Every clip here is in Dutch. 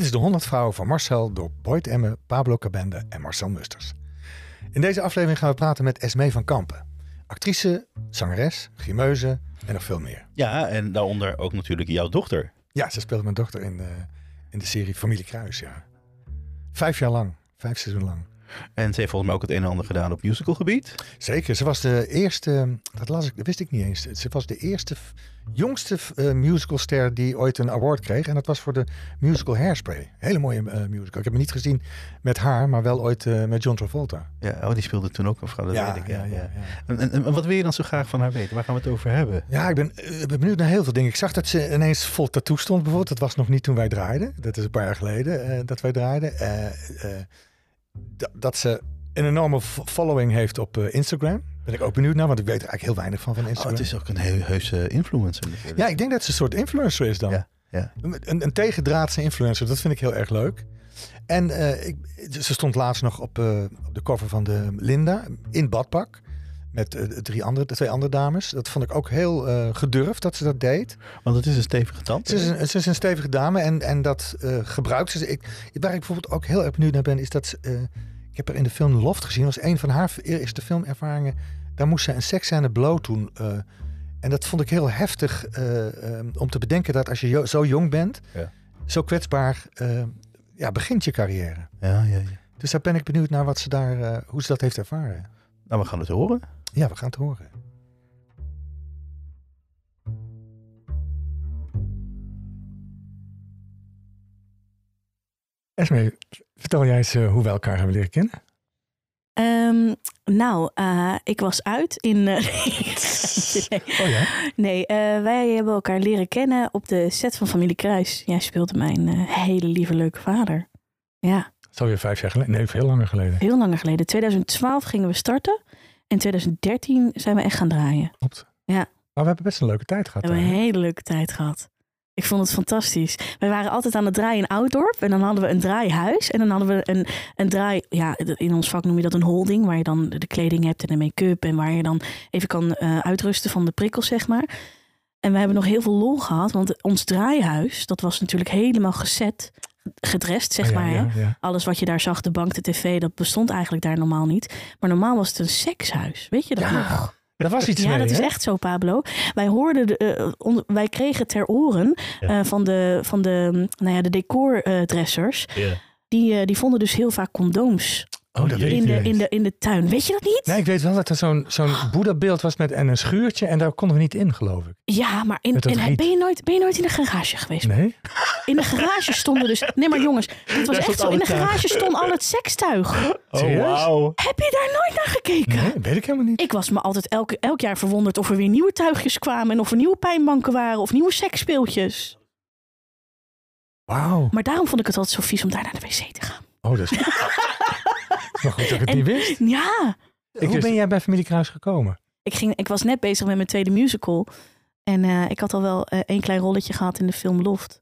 Dit is de 100 vrouwen van Marcel door Boyd Emme, Pablo Cabende en Marcel Musters. In deze aflevering gaan we praten met Esmee van Kampen. Actrice, zangeres, grimeuze en nog veel meer. Ja, en daaronder ook natuurlijk jouw dochter. Ja, ze speelt mijn dochter in de, in de serie Familie Kruis, ja. Vijf jaar lang, vijf seizoen lang. En ze heeft volgens mij ook het een en ander gedaan op musicalgebied. Zeker, ze was de eerste, dat, las ik, dat wist ik niet eens. Ze was de eerste, jongste uh, musicalster die ooit een award kreeg. En dat was voor de musical Hairspray. Hele mooie eh, musical. Ik heb hem niet gezien met haar, maar wel ooit eh, met John Travolta. Ja, oh, die speelde toen ook een vrouw, dat ja, weet ik. ja, ja, ja. En, en, en wat wil je dan zo graag van haar weten? Waar gaan we het over hebben? Ja, ik ben, eh, ben benieuwd naar heel veel dingen. Ik zag dat ze ineens vol tattoo stond bijvoorbeeld. Dat was nog niet toen wij draaiden. Dat is een paar jaar geleden eh, dat wij draaiden. Dat- ze een enorme fo- following heeft op eh, Instagram. Ben ik ook benieuwd naar, want ik weet er eigenlijk heel weinig van van Oh, Instagram. het is ook een heel heuse influencer natuurlijk. Ja, ik denk dat ze een soort influencer is dan. Ja, ja. Een, een tegendraadse influencer, dat vind ik heel erg leuk. En eh, ik, ze stond laatst nog op, eh, op de cover van de Linda in badpak. Met eh, drie andere, twee andere dames. Dat vond ik ook heel eh, gedurfd dat ze dat deed. Want het is een stevige tand. Ze is een, ze is een stevige dame en, en dat eh, gebruikt ze. Ik, waar ik bijvoorbeeld ook heel erg benieuwd naar ben, is dat ze, ik heb er in de film Loft gezien. Dat was een van haar eerste filmervaringen. Daar moest ze een seksscène bloot doen. en dat vond ik heel heftig om te bedenken dat als je jo- zo jong bent, Ja. zo kwetsbaar, ja, begint je carrière. Ja, ja, ja. Dus daar ben ik benieuwd naar wat ze daar, hoe ze dat heeft ervaren. Nou, we gaan het horen. Ja, we gaan het horen. Esme, vertel jij eens eh, hoe we elkaar hebben leren kennen. Ehm, nou, eh, ik was uit in. eh, nee, Oh ja? nee wij hebben elkaar leren kennen op de set van Familie Kruis. Jij speelde mijn hele lieve, leuke vader. Ja, Zo weer vijf jaar geleden. Nee, veel langer geleden. heel langer geleden. 2012 gingen we starten. En 2013 zijn we echt gaan draaien. Klopt. Ja. Maar we hebben best een leuke tijd gehad. We hebben een daar, hele leuke tijd gehad. Ik vond het fantastisch. Wij waren altijd aan het draaien in Oudorp. En dan hadden we een draaihuis. En dan hadden we een, een draai... Ja, in ons vak noem je dat een holding. Waar je dan de kleding hebt en de make-up. En waar je dan even kan eh, uitrusten van de prikkels, zeg maar. En we hebben nog heel veel lol gehad. Want ons draaihuis, dat was natuurlijk helemaal gezet. Gedrest, zeg Oh ja, maar. ja, hè. ja. Alles wat je daar zag, de bank, de tv, dat bestond eigenlijk daar normaal niet. Maar normaal was het een sekshuis. Weet je dat Ja, nog? Daar was iets Ja, mee, dat is echt zo, Pablo. Wij hoorden, de, eh, on- wij kregen ter oren eh, van de, van de, nou ja, de decordressers. die, eh, die vonden dus heel vaak condooms Oh, dat weet ik in de, niet in, de, in de tuin. Weet je dat niet? Nee, ik weet wel dat er zo'n zo'n Boeddha-beeld was met en een schuurtje. En daar konden we niet in, geloof ik. Ja, maar in, Met dat in- riet. ben, je nooit, ben je nooit in de garage geweest? Nee? In de garage stonden dus... Nee, maar jongens, dit was Daar echt zo. al In de het tuig. garage stond al het sekstuig. Oh, Serieus? wauw. Heb je daar nooit naar gekeken? Nee, weet ik helemaal niet. Ik was me altijd elke, elk jaar verwonderd of er weer nieuwe tuigjes kwamen... en of er nieuwe pijnbanken waren of nieuwe seksspeeltjes. Wauw. Maar daarom vond ik het altijd zo vies om daar naar de wc te gaan. Oh, dat is... maar goed dat ik het En- niet wist. Ja, Hoe wist- ben jij bij Familie Kruis gekomen? ik, ging, ik was net bezig met mijn tweede musical. En eh, ik had al wel eh, één klein rolletje gehad in de film Loft.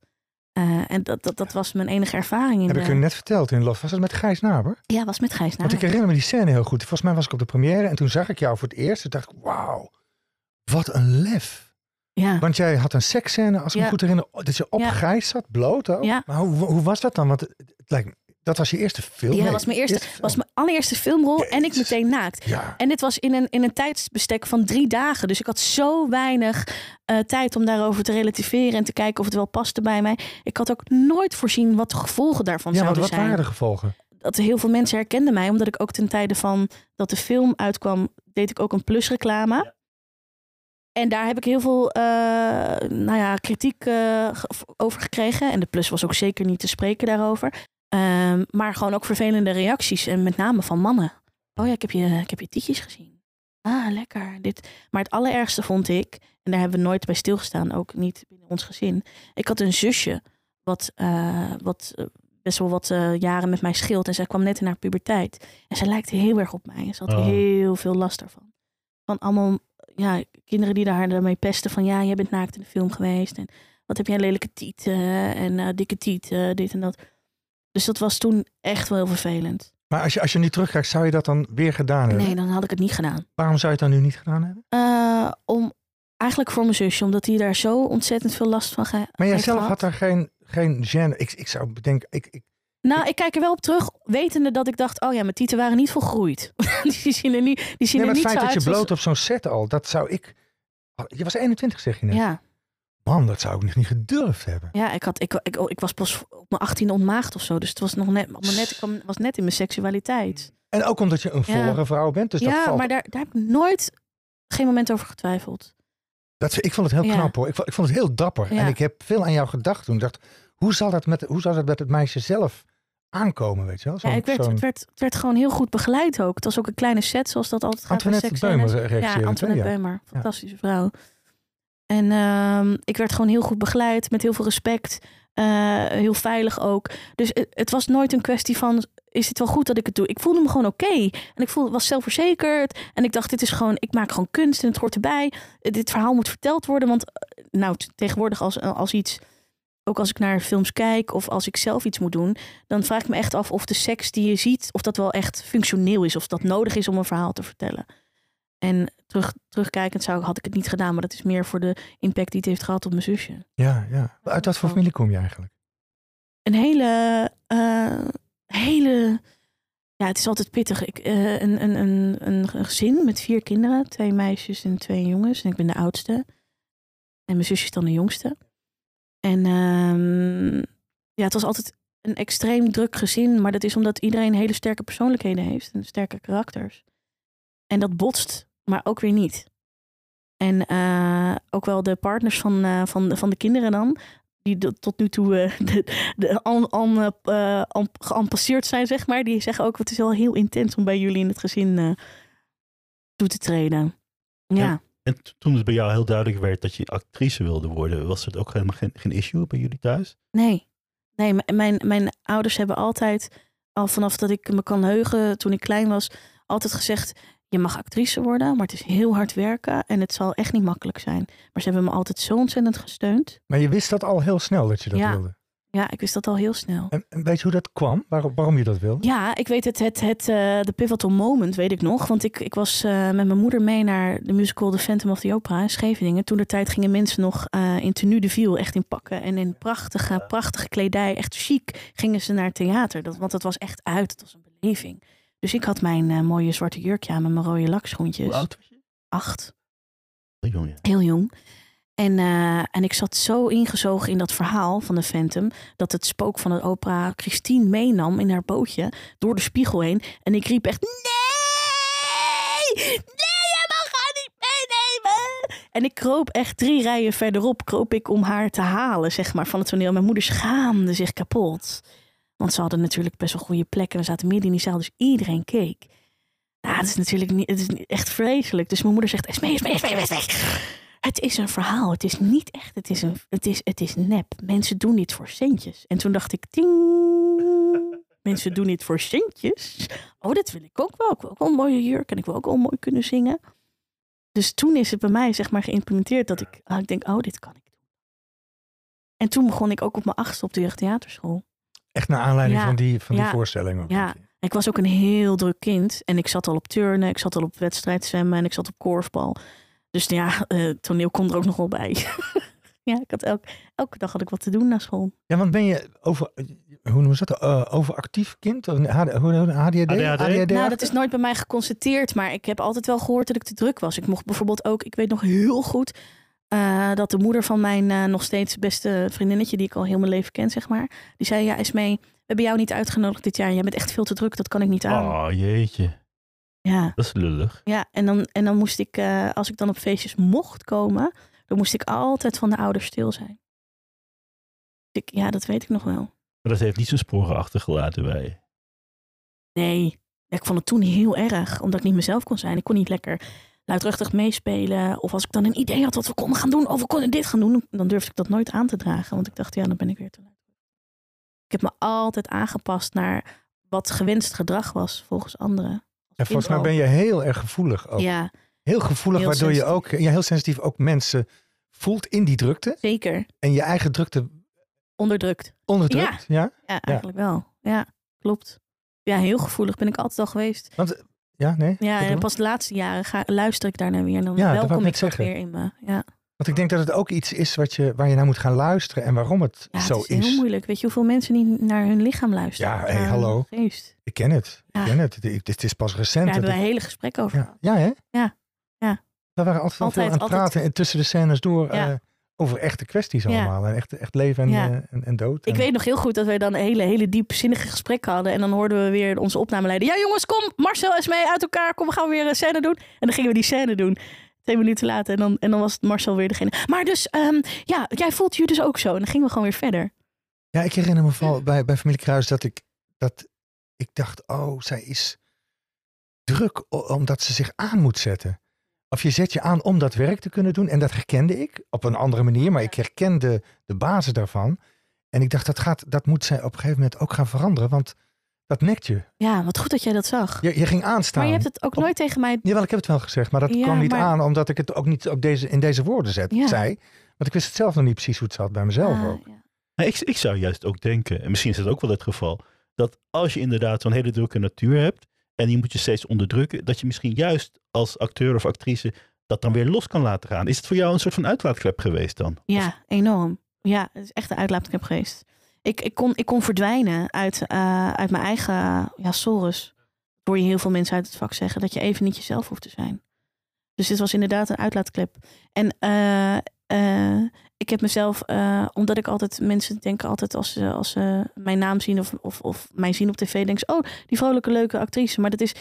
Eh, en dat, dat, dat was mijn enige ervaring in Heb de... ik u net verteld in Lof. Was dat met Gijs Naber? Ja, was met Gijs Want ik herinner me die scène heel goed. Volgens mij was ik op de première en toen zag ik jou voor het eerst. Toen dacht ik, wauw, wat een lef. Ja. Want jij had een seksscène, als ik me goed herinner, dat je op Ja. Gijs zat, bloot ook. Ja. Maar hoe, hoe was dat dan? Want het, het lijkt me, dat was je eerste film. Ja, Nee, was mijn eerste, was mijn allereerste filmrol en ik meteen naakt. Ja, En dit was in een, in een tijdsbestek van drie dagen. Dus ik had zo weinig eh, tijd om daarover te relativeren en te kijken of het wel paste bij mij. Ik had ook nooit voorzien wat de gevolgen daarvan ja zouden wat zijn. waren de gevolgen? dat heel veel mensen herkenden mij, omdat ik ook ten tijde van dat de film uitkwam, deed ik ook een plusreclame. En daar heb ik heel veel eh, nou ja, kritiek eh, over gekregen. En de plus was ook zeker niet te spreken daarover. Ehm, maar gewoon ook vervelende reacties. En met name van mannen. Oh ja, ik heb je, ik heb je tietjes gezien. Ah, lekker. Dit. Maar het allerergste vond ik, en daar hebben we nooit bij stilgestaan, ook niet binnen ons gezin. Ik had een zusje, wat, eh, wat eh, best wel wat eh, jaren met mij scheelt. En zij kwam net in haar puberteit. En zij lijkt heel erg op mij. En ze had Oh. heel veel last daarvan. Van allemaal ja, kinderen die daar daarmee pesten van... ja, jij bent naakt in de film geweest. En wat heb jij lelijke tieten en dikke tieten, dit en dat. Dus dat was toen echt wel heel vervelend. Maar als je, als je nu terugkijkt, zou je dat dan weer gedaan hebben? Nee, dan had ik het niet gedaan. Waarom zou je het dan nu niet gedaan hebben? Eh, om, eigenlijk voor mijn zusje, omdat hij daar zo ontzettend veel last van ge- Maar jij zelf gehad. had daar geen geen gêne. Ik, ik zou bedenken, ik, ik, Nou, ik kijk er wel op terug, wetende dat ik dacht, oh ja, mijn tieten waren niet volgroeid. die zien er niet, die zien nee, maar het feit dat je bloot op zo'n set al, dat zou ik... Oh, Je was 21 zeg je net. Ja, Man, dat zou ik nog niet gedurfd hebben. ja ik, had, ik, ik, ik was pas op mijn 18 ontmaagd of zo. Dus het was nog net, net, ik kwam- was net in mijn seksualiteit. En ook omdat je een Ja. vollere vrouw bent. Dus dat ja, valt. maar daar, daar heb ik nooit, geen moment over getwijfeld. Dat, ik vond het heel Ja. knap hoor. Ik vond, ik vond het heel dapper. Ja. En ik heb veel aan jou gedacht toen. Ik dacht, hoe zal dat met, hoe zal dat met het meisje zelf aankomen, weet je wel? Ja, ik werd, het, werd, het werd gewoon heel goed begeleid ook. Het was ook een kleine set, zoals dat altijd gaat Antoinette. Beumer Ja? Antoinette. Beumer. Fantastische vrouw. En ehm, ik werd gewoon heel goed begeleid, met heel veel respect. eh, heel veilig ook. Dus het, het was nooit een kwestie van, is het wel goed dat ik het doe? Ik voelde me gewoon oké. En ik voelde, was zelfverzekerd. En ik dacht, dit is gewoon, ik maak gewoon kunst en het hoort erbij. Eh, Dit verhaal moet verteld worden. Want eh, nou, tegenwoordig als, als iets, ook als ik naar films kijk of als ik zelf iets moet doen, dan vraag ik me echt af of de seks die je ziet, of dat wel echt functioneel is, of dat nodig is om een verhaal te vertellen. En terug, terugkijkend zou, had ik het niet gedaan, maar dat is meer voor de impact die het heeft gehad op mijn zusje. Ja, ja. Uit wat voor familie kom je eigenlijk? Een hele, eh, hele, ja, het is altijd pittig. Ik, eh, een, een, een, een gezin met vier kinderen, twee meisjes en twee jongens. En ik ben de oudste. En mijn zusje is dan de jongste. En ehm, ja, het was altijd een extreem druk gezin. Maar dat is omdat iedereen hele sterke persoonlijkheden heeft en sterke karakters. En dat botst, maar ook weer niet. En eh, ook wel de partners van, eh, van, van de kinderen dan, die de- tot nu toe eh, de, de, an, an, an- geampasseerd zijn, zeg maar. Die zeggen ook, het is wel heel intens om bij jullie in het gezin toe te treden. Ja. Ja. En toen het bij jou heel duidelijk werd dat je actrice wilde worden, was het ook helemaal geen, geen issue bij jullie thuis? Nee. Nee, mijn, mijn ouders hebben altijd, al vanaf dat ik me kan heugen, toen ik klein was, altijd gezegd: je mag actrice worden, maar het is heel hard werken en het zal echt niet makkelijk zijn. Maar ze hebben me altijd zo ontzettend gesteund. Maar je wist dat al heel snel dat je dat Ja. wilde. Ja, ik wist dat al heel snel. En, en weet je hoe dat kwam? Waarom, waarom je dat wilde? Ja, ik weet het, het, het de pivotal moment weet ik nog. Want ik, ik was eh, met mijn moeder mee naar de musical The Phantom of the Opera in Scheveningen. Toen de tijd gingen mensen nog eh, in tenue de viel, echt in pakken. En in prachtige, prachtige kledij, echt chic, gingen ze naar theater. Dat, want het was echt uit, het was een beleving. Dus ik had mijn eh, mooie zwarte jurkje aan met mijn rode lakschoentjes. Hoe oud was je? Acht, Heel jong, ja. heel jong. En, eh, en ik zat zo ingezogen in dat verhaal van de Phantom... dat het spook van de opera Christine meenam in haar bootje... door de spiegel heen. En ik riep echt... Nee! Nee, jij mag haar niet meenemen! En ik kroop echt drie rijen verderop... kroop ik om haar te halen, zeg maar, van het toneel. Mijn moeder schaamde zich kapot. Want ze hadden natuurlijk best wel goede plekken. We zaten midden in die zaal, dus iedereen keek. Nou, het is natuurlijk niet, het is echt vreselijk. Dus mijn moeder zegt, Esmee, Esmee, Esmee, Esmee. Het is een verhaal. Het is niet echt. Het is, een, het, is, het is nep. Mensen doen dit voor centjes. En toen dacht ik, ting. Mensen doen dit voor centjes. Oh, dat wil ik ook wel. Ik wil ook wel een mooie jurk. En ik wil ook wel mooi kunnen zingen. Dus toen is het bij mij zeg maar geïmplementeerd dat ik, ah, ik denk, oh, dit kan ik doen. En toen begon ik ook op mijn achtste op de jeugdtheaterschool. Echt naar aanleiding Ja. van die, van die Ja. voorstelling. ook. Ja. Ik was ook een heel druk kind. En ik zat al op turnen, ik zat al op wedstrijdzwemmen en ik zat op korfbal. Dus ja, eh, toneel komt er ook nog wel bij. ja, ik had elk, elke dag had ik wat te doen na school. Ja, want ben je over, hoe noemen ze dat? Eh, overactief kind? Of hoe- ADHD? ADHD? nou, dat is nooit bij mij geconstateerd, maar ik heb altijd wel gehoord dat ik te druk was. Ik mocht bijvoorbeeld ook, ik weet nog heel goed, eh, dat de moeder van mijn eh, nog steeds beste vriendinnetje, die ik al heel mijn leven ken, zeg maar, die zei, ja, Esmee, we hebben jou niet uitgenodigd dit jaar. Jij bent echt veel te druk, dat kan ik niet aan. Oh, jeetje. Ja. Dat is lullig. Ja, en dan, en dan moest ik, eh, als ik dan op feestjes mocht komen, dan moest ik altijd van de ouders stil zijn. Ik, ja, dat weet ik nog wel. Maar dat heeft niet zijn sporen achtergelaten bij je. Nee, ja, ik vond het toen heel erg, omdat ik niet mezelf kon zijn. Ik kon niet lekker luidruchtig meespelen. Of als ik dan een idee had wat we konden gaan doen, of we konden dit gaan doen, dan durfde ik dat nooit aan te dragen. Want ik dacht, ja, dan ben ik weer te luid. Ik heb me altijd aangepast naar wat gewenst gedrag was volgens anderen. En volgens mij ben je heel erg gevoelig ook. Ja, Heel gevoelig, Heel waardoor je ook ja, heel sensitief ook mensen voelt in die drukte. zeker. En je eigen drukte Onderdrukt. onderdrukt. Ja. Ja, eigenlijk wel. Ja, klopt. Ja, heel gevoelig ben ik altijd al geweest. Want, ja, nee? Ja, en pas de laatste jaren ga, luister ik daarnaar weer. En dan Ja, welkom ik dat weer in me. Ja. Want ik denk dat het ook iets is wat je, waar je naar moet gaan luisteren en waarom het Ja, zo het is heel moeilijk. Weet je hoeveel mensen niet naar hun lichaam luisteren? Ja, hey, hallo. Geest. Ik ken het. Ja. Ik ken het. Het is pas recent. Daar hebben we ik- een hele gesprek over ja. ja, hè? Ja. Ja. We waren altijd, Altijd, aan het altijd. praten en tussen de scènes door Ja. Over echte kwesties Ja. allemaal. En echt, echt leven en, Ja. eh, en, en dood. Ik En- weet nog heel goed dat wij dan een hele, hele diepzinnige gesprekken hadden. En dan hoorden we weer onze opnameleider. Ja jongens, kom, Marcel is mee uit elkaar. Kom, we gaan weer een scène doen. En dan gingen we die scène doen. Twee minuten later. En dan, en dan was het Marcel weer degene. Maar dus, ehm, ja, jij voelt je dus ook zo. En dan gingen we gewoon weer verder. Ja, ik herinner me vooral bij, bij familie Kruis dat ik, dat ik dacht, oh, zij is druk omdat ze zich aan moet zetten. Of je zet je aan om dat werk te kunnen doen. En dat herkende ik op een andere manier, maar ik herkende de basis daarvan. En ik dacht, dat, gaat, dat moet zij op een gegeven moment ook gaan veranderen, want dat nekt je. Ja, wat goed dat jij dat zag. Je, je ging aanstaan. Maar je hebt het ook Op- nooit tegen mij... Jawel, ik heb het wel gezegd, maar dat Ja, kwam niet maar- aan omdat ik het ook niet op deze, in deze woorden zet, Ja. zei. Want ik wist het zelf nog niet precies hoe het zat bij mezelf Ah, ook. ja. Ik, ik zou juist ook denken, en misschien is dat ook wel het geval, dat als je inderdaad zo'n hele drukke natuur hebt en die moet je steeds onderdrukken, dat je misschien juist als acteur of actrice dat dan weer los kan laten gaan. Is het voor jou een soort van uitlaatklep geweest dan? Ja, enorm. Ja, het is echt een uitlaatklep geweest. Ik, ik, kon, ik kon verdwijnen uit, eh, uit mijn eigen ja, sores. Hoor je heel veel mensen uit het vak zeggen dat je even niet jezelf hoeft te zijn. Dus dit was inderdaad een uitlaatklep. En eh, eh, ik heb mezelf, eh, omdat ik altijd, mensen denken altijd als ze, als ze mijn naam zien of, of, of mij zien op tv, denken ze, oh, die vrolijke, leuke actrice. Maar dat is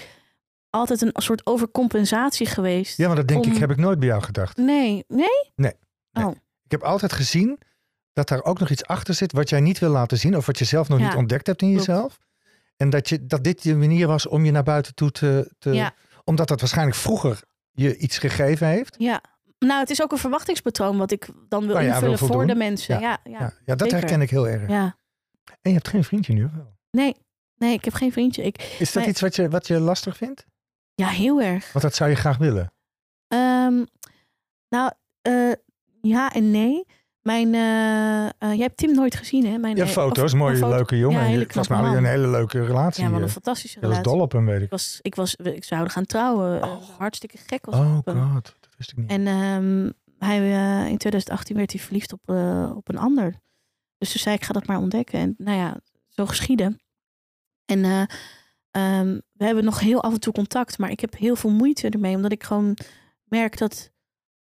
altijd een soort overcompensatie geweest. Ja, maar dat denk Om- ik, heb ik nooit bij jou gedacht. Nee, nee? Ik heb altijd gezien dat daar ook nog iets achter zit wat jij niet wil laten zien of wat je zelf nog Ja, niet ontdekt hebt in jezelf. En dat, je, dat dit je manier was om je naar buiten toe te... te Ja. Omdat dat waarschijnlijk vroeger je iets gegeven heeft. Ja. Nou, het is ook een verwachtingspatroon wat ik dan wil wil invullen voor de mensen. Ja, ja, Ja, ja, dat zeker. herken ik heel erg. ja. En je hebt geen vriendje nu wel? Nee, nee, ik heb geen vriendje. Ik, Is dat iets wat je, wat je lastig vindt? ja, heel erg. Want dat zou je graag willen. Ehm, nou, eh, ja en nee. Mijn, eh, jij hebt Tim nooit gezien, hè? Mijn, Je hebt foto's, of- mooie, foto- leuke jongen. Ja, hele hadden jullie een hele leuke relatie. Ja, wat een fantastische Je was relatie. dol op hem, weet Ik, ik. was, ik, was, ik zouden gaan trouwen. Oh. hartstikke gek was ik Oh god, ik niet. En ehm, hij, eh, in 2018 werd hij verliefd op, eh, op een ander. Dus toen zei ik, ga dat maar ontdekken. En nou ja, zo geschieden. En eh, ehm, we hebben nog heel af en toe contact. Maar ik heb heel veel moeite ermee. Omdat ik gewoon merk dat...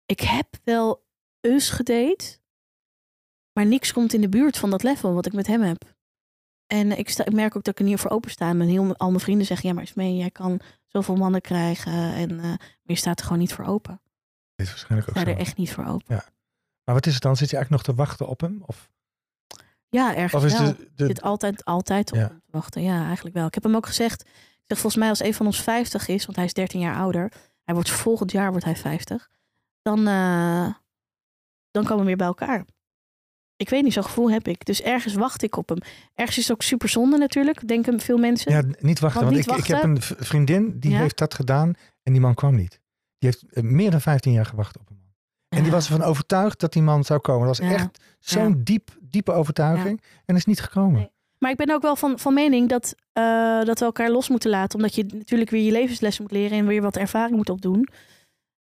Ik heb wel eus gedate. Maar niks komt in de buurt van dat level wat ik met hem heb. En ik, sta, ik merk ook dat ik er niet voor opensta. En heel, al mijn vrienden zeggen, ja maar Ismee, jij kan zoveel mannen krijgen. En, je staat er gewoon niet voor open. Is waarschijnlijk Ik ook zo. er echt niet voor open. Maar wat is het dan? Zit je eigenlijk nog te wachten op hem? Of, Ja, ergens of is wel. de, Ik zit altijd, altijd op Ja. te wachten. Ja, eigenlijk wel. Ik heb hem ook gezegd. Ik zeg volgens mij als een van ons 50 is, want hij is 13 jaar ouder. Hij wordt volgend jaar wordt hij 50. Dan, eh, dan komen we weer bij elkaar. Ik weet niet, zo'n gevoel heb ik. Dus ergens wacht ik op hem. Ergens is het ook super zonde natuurlijk, denken veel mensen. Ja, niet wachten. Want Want, niet ik, ik heb een vriendin die Ja? heeft dat gedaan en die man kwam niet. Die heeft eh, meer dan 15 jaar gewacht op een man. En die was ervan overtuigd dat die man zou komen. Dat was Ja. echt zo'n diep, diepe overtuiging. En is niet gekomen. Nee. Maar ik ben ook wel van, van mening dat, eh, dat we elkaar los moeten laten. Omdat je natuurlijk weer je levenslessen moet leren en weer wat ervaring moet opdoen.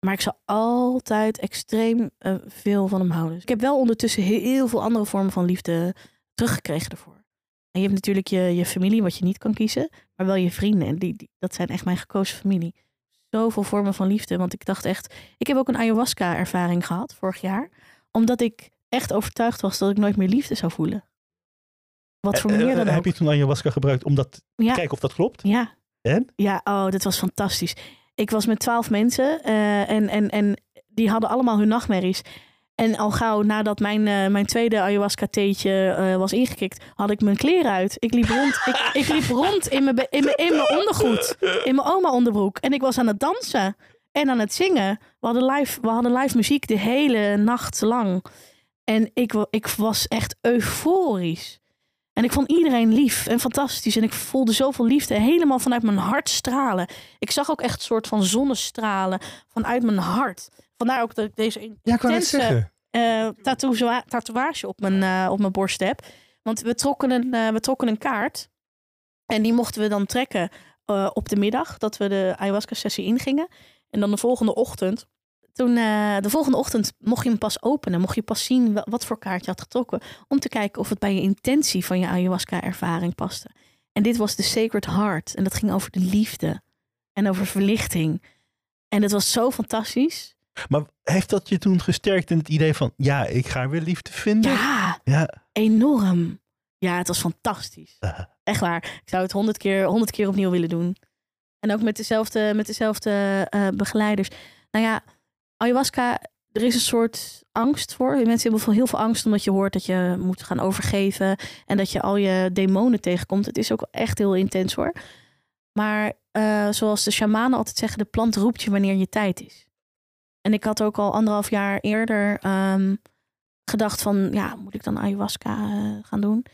Maar ik zal altijd extreem eh, veel van hem houden. Dus ik heb wel ondertussen heel, heel veel andere vormen van liefde teruggekregen ervoor. En je hebt natuurlijk je, je familie, wat je niet kan kiezen. Maar wel je vrienden. En die, die, dat zijn echt mijn gekozen familie. Zoveel vormen van liefde. Want ik dacht echt... Ik heb ook een ayahuasca-ervaring gehad vorig jaar. Omdat ik echt overtuigd was dat ik nooit meer liefde zou voelen. Wat voor Eh, manier eh, dan ook. Heb je toen ayahuasca gebruikt om dat te Ja, kijken of dat klopt? ja. En? Ja, oh, dat was fantastisch. Ik was met twaalf mensen eh, en, en, en die hadden allemaal hun nachtmerries. En al gauw nadat mijn, eh, mijn tweede ayahuasca-theetje eh, was ingekikt, had ik mijn kleren uit. Ik liep rond, ik, ik liep rond in mijn, in, mijn, in mijn ondergoed, in mijn oma-onderbroek. En ik was aan het dansen en aan het zingen. We hadden live, we hadden live muziek de hele nacht lang. En ik, ik was echt euforisch. En ik vond iedereen lief en fantastisch. En ik voelde zoveel liefde helemaal vanuit mijn hart stralen. Ik zag ook echt een soort van zonnestralen vanuit mijn hart. Vandaar ook dat ik deze intense tatoeëa- tatoeage op mijn, eh, op mijn borst heb. Want we trokken, een, eh, we trokken een kaart. En die mochten we dan trekken op de middag. Dat we de ayahuasca-sessie ingingen. En dan de volgende ochtend toen eh, de volgende ochtend mocht je hem pas openen. Mocht je pas zien wa- wat voor kaart je had getrokken. Om te kijken of het bij je intentie van je ayahuasca-ervaring paste. En dit was de Sacred Heart. En dat ging over de liefde. En over verlichting. En dat was zo fantastisch. Maar heeft dat je toen gesterkt in het idee van, ja, ik ga weer liefde vinden? Ja, Ja. enorm. Ja, het was fantastisch. Echt waar. Ik zou het honderd keer, honderd keer opnieuw willen doen. En ook met dezelfde, met dezelfde eh, begeleiders. Nou ja, ayahuasca, er is een soort angst voor. Mensen hebben veel, heel veel angst omdat je hoort dat je moet gaan overgeven. En dat je al je demonen tegenkomt. Het is ook echt heel intens hoor. Maar eh, zoals de shamanen altijd zeggen, de plant roept je wanneer je tijd is. En ik had ook al anderhalf jaar eerder ehm, gedacht van, ja, moet ik dan ayahuasca eh, gaan doen?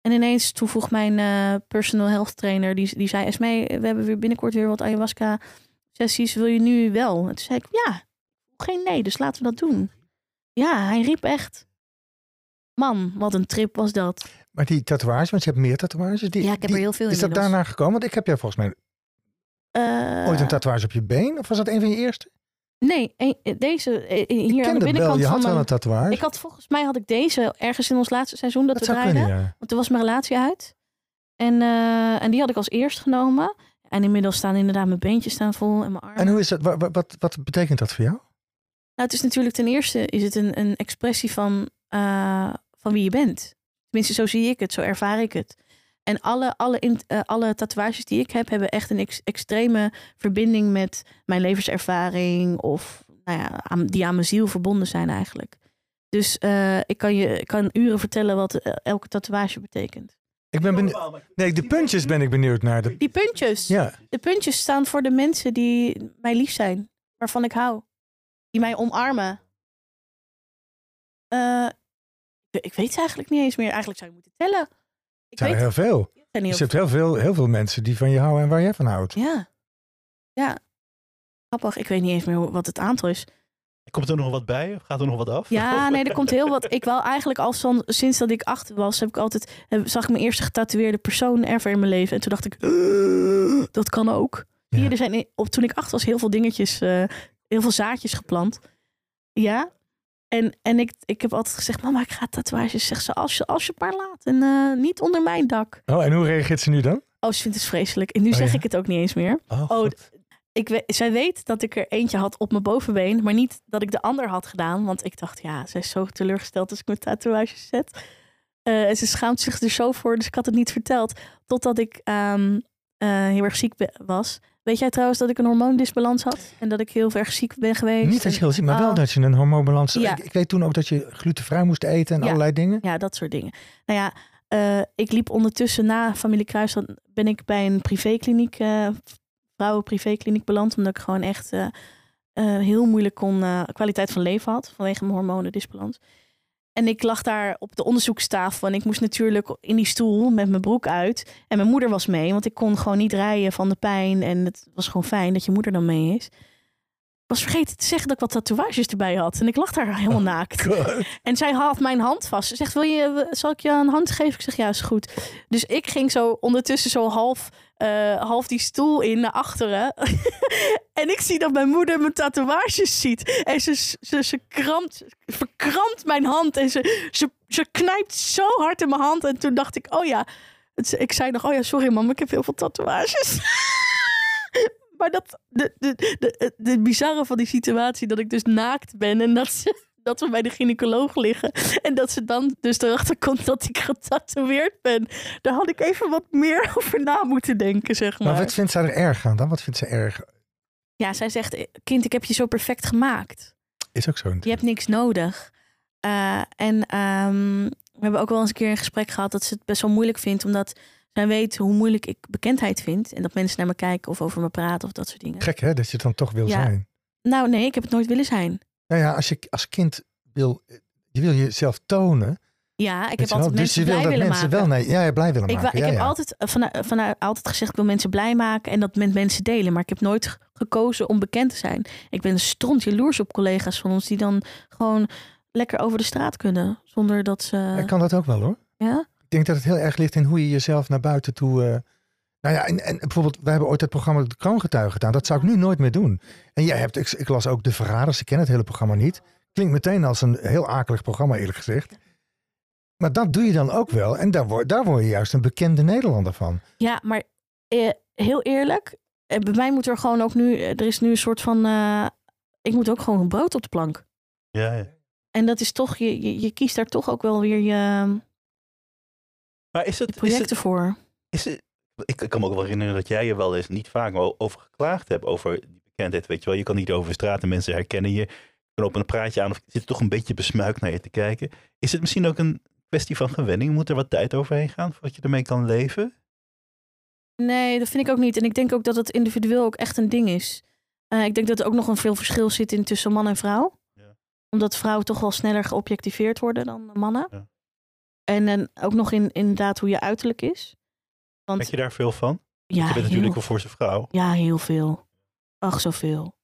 En ineens toen vroeg mijn eh, personal health trainer, die, die zei, Esmee, we hebben weer binnenkort weer wat ayahuasca sessies, wil je nu wel? En toen zei ik, ja, geen nee, dus laten we dat doen. Ja, hij riep echt, man, wat een trip was dat. Maar die tatoeage, want je hebt meer tatoeages. Die, Ja, ik heb die- er heel veel Is dat daarna gekomen? Want ik heb jij volgens mij Eh, ooit een tatoeage op je been. Of was dat een van je eerste? Nee, deze eh, Ik hier aan de het wel. binnenkant Je van had wel een tatoeage. Ik had volgens mij had ik deze ergens in ons laatste seizoen dat, dat we zou draaiden. kunnen, ja. Want toen was mijn relatie uit. En, eh, en die had ik als eerst genomen. En inmiddels staan inderdaad mijn beentjes staan vol en mijn armen. En hoe is dat? Wat, wat, wat, wat betekent dat voor jou? Nou, het is natuurlijk ten eerste is het een, een expressie van, eh, van wie je bent. Tenminste, zo zie ik het, zo ervaar ik het. En alle, alle, in, eh, alle tatoeages die ik heb, hebben echt een ex- extreme verbinding met mijn levenservaring. Of nou ja, aan, die aan mijn ziel verbonden zijn eigenlijk. Dus eh, ik, kan je, ik kan uren vertellen wat elke tatoeage betekent. Ik ben benieuwd. Nee, de puntjes ben ik benieuwd naar. De... Die puntjes. Ja, De puntjes staan voor de mensen die mij lief zijn. Waarvan ik hou. Die mij omarmen. Eh, ik, ik weet ze eigenlijk niet eens meer. Eigenlijk zou je moeten tellen. Ik zijn er weet heel veel. zijn Je heel hebt heel veel, heel veel mensen die van je houden en waar jij van houdt. Ja. Ja. Grappig. Ik weet niet eens meer wat het aantal is. Komt er nog wat bij? Of gaat er nog wat af? Ja, nee, er komt heel wat. Ik wou eigenlijk al van, sinds dat ik acht was, heb ik altijd, heb, zag ik mijn eerste getatoeëerde persoon ever in mijn leven. En toen dacht ik, "Uh, dat kan ook. Ja. Hier, er zijn op, toen ik acht was heel veel dingetjes, eh, heel veel zaadjes geplant. Ja. En, en ik, ik heb altijd gezegd, mama, ik ga tatoeages. Zegt ze, als je, als je maar laat. En eh, niet onder mijn dak. Oh, en hoe reageert ze nu dan? Oh, ze vindt het vreselijk. En nu Oh, zeg ja? ik het ook niet eens meer. Oh, Oh. Ik zij weet dat ik er eentje had op mijn bovenbeen, maar niet dat ik de ander had gedaan. Want ik dacht, ja, zij is zo teleurgesteld als ik mijn tatoeages zet. Eh, en ze schaamt zich er zo voor, dus ik had het niet verteld. Totdat ik ehm, eh, heel erg ziek was. Weet jij trouwens dat ik een hormoondisbalans had? En dat ik heel erg ziek ben geweest? Niet dat je heel ziek, maar wel Oh. dat je een hormoonbalans... Ja. Ik, ik weet toen ook dat je glutenvrij moest eten en Ja. allerlei dingen. Ja, dat soort dingen. Nou ja, eh, ik liep ondertussen na Familie Kruis, dan ben ik bij een privékliniek, eh vrouwenprivékliniek beland. Omdat ik gewoon echt eh, heel moeilijk kon, kwaliteit van leven had vanwege mijn hormonendisbalans. En ik lag daar op de onderzoekstafel en ik moest natuurlijk in die stoel met mijn broek uit. En mijn moeder was mee, want ik kon gewoon niet rijden van de pijn. En het was gewoon fijn dat je moeder dan mee is. Was vergeten te zeggen dat ik wat tatoeages erbij had. En ik lag daar helemaal naakt. En zij had mijn hand vast. Ze zegt, wil je, zal ik je een hand geven? Ik zeg, ja, is goed. Dus ik ging zo ondertussen zo half, eh, half die stoel in naar achteren. en ik zie dat mijn moeder mijn tatoeages ziet. En ze, ze, ze krampt, verkrampt mijn hand. En ze, ze, ze knijpt zo hard in mijn hand. En toen dacht ik, oh ja. Ik zei nog, oh ja, sorry mam, ik heb heel veel tatoeages. maar dat, de, de, de, de bizarre van die situatie, dat ik dus naakt ben. En dat ze dat we bij de gynaecoloog liggen. En dat ze dan dus erachter komt dat ik getatoeëerd ben. Daar had ik even wat meer over na moeten denken, zeg maar. Maar wat vindt zij er erg aan dan? Wat vindt ze erg? Ja, zij zegt, kind, ik heb je zo perfect gemaakt. Is ook zo Je hebt niks nodig. Eh, en ehm, we hebben ook wel eens een keer een gesprek gehad dat ze het best wel moeilijk vindt. Omdat zij weet hoe moeilijk ik bekendheid vind. En dat mensen naar me kijken of over me praten of dat soort dingen. Gek hè, dat je het dan toch wil Ja. zijn. Nou nee, ik heb het nooit willen zijn. Nou ja, als je als kind wil, je wil jezelf tonen. Ja, ik heb altijd dus mensen je wil blij dat willen mensen maken. wel nee, ja, blij willen Ik, maken. ik ja, heb ja. altijd, vanuit, vanuit, altijd gezegd, ik wil mensen blij maken en dat met mensen delen. Maar ik heb nooit gekozen om bekend te zijn. Ik ben stront jaloers op collega's van ons die dan gewoon lekker over de straat kunnen. Zonder dat ze... Ik kan dat ook wel hoor. Ja? Ik denk dat het heel erg ligt in hoe je jezelf naar buiten toe eh, Nou ja, en, en bijvoorbeeld, we hebben ooit het programma De Kroongetuigen gedaan. Dat zou ik nu nooit meer doen. En jij hebt, ik, ik las ook De Verraders, ik ken het hele programma niet. Klinkt meteen als een heel akelig programma, eerlijk gezegd. Maar dat doe je dan ook wel. En daar word, daar word je juist een bekende Nederlander van. Ja, maar eh, heel eerlijk, eh, bij mij moet er gewoon ook nu, eh, er is nu een soort van, eh, ik moet ook gewoon een brood op de plank. Ja, ja. En dat is toch, je, je, je kiest daar toch ook wel weer je, Maar is het, is het, voor. is het, ik, ik kan me ook wel herinneren dat jij je wel eens niet vaak over geklaagd hebt, over die bekendheid. Weet je wel, je kan niet over straat en mensen herkennen je. Je op een praatje aan of zit toch een beetje besmuikt naar je te kijken. Is het misschien ook een kwestie van gewenning? Moet er wat tijd overheen gaan voordat je ermee kan leven? Nee, dat vind ik ook niet. En ik denk ook dat het individueel ook echt een ding is. Eh, ik denk dat er ook nog een veel verschil zit in tussen man en vrouw. Ja. Omdat vrouwen toch wel sneller geobjectiveerd worden dan mannen. Ja. En dan ook nog in inderdaad hoe je uiterlijk is. Want Heb je daar veel van? ja, je bent natuurlijk voor zijn vrouw. ja, heel veel. Ach, zoveel.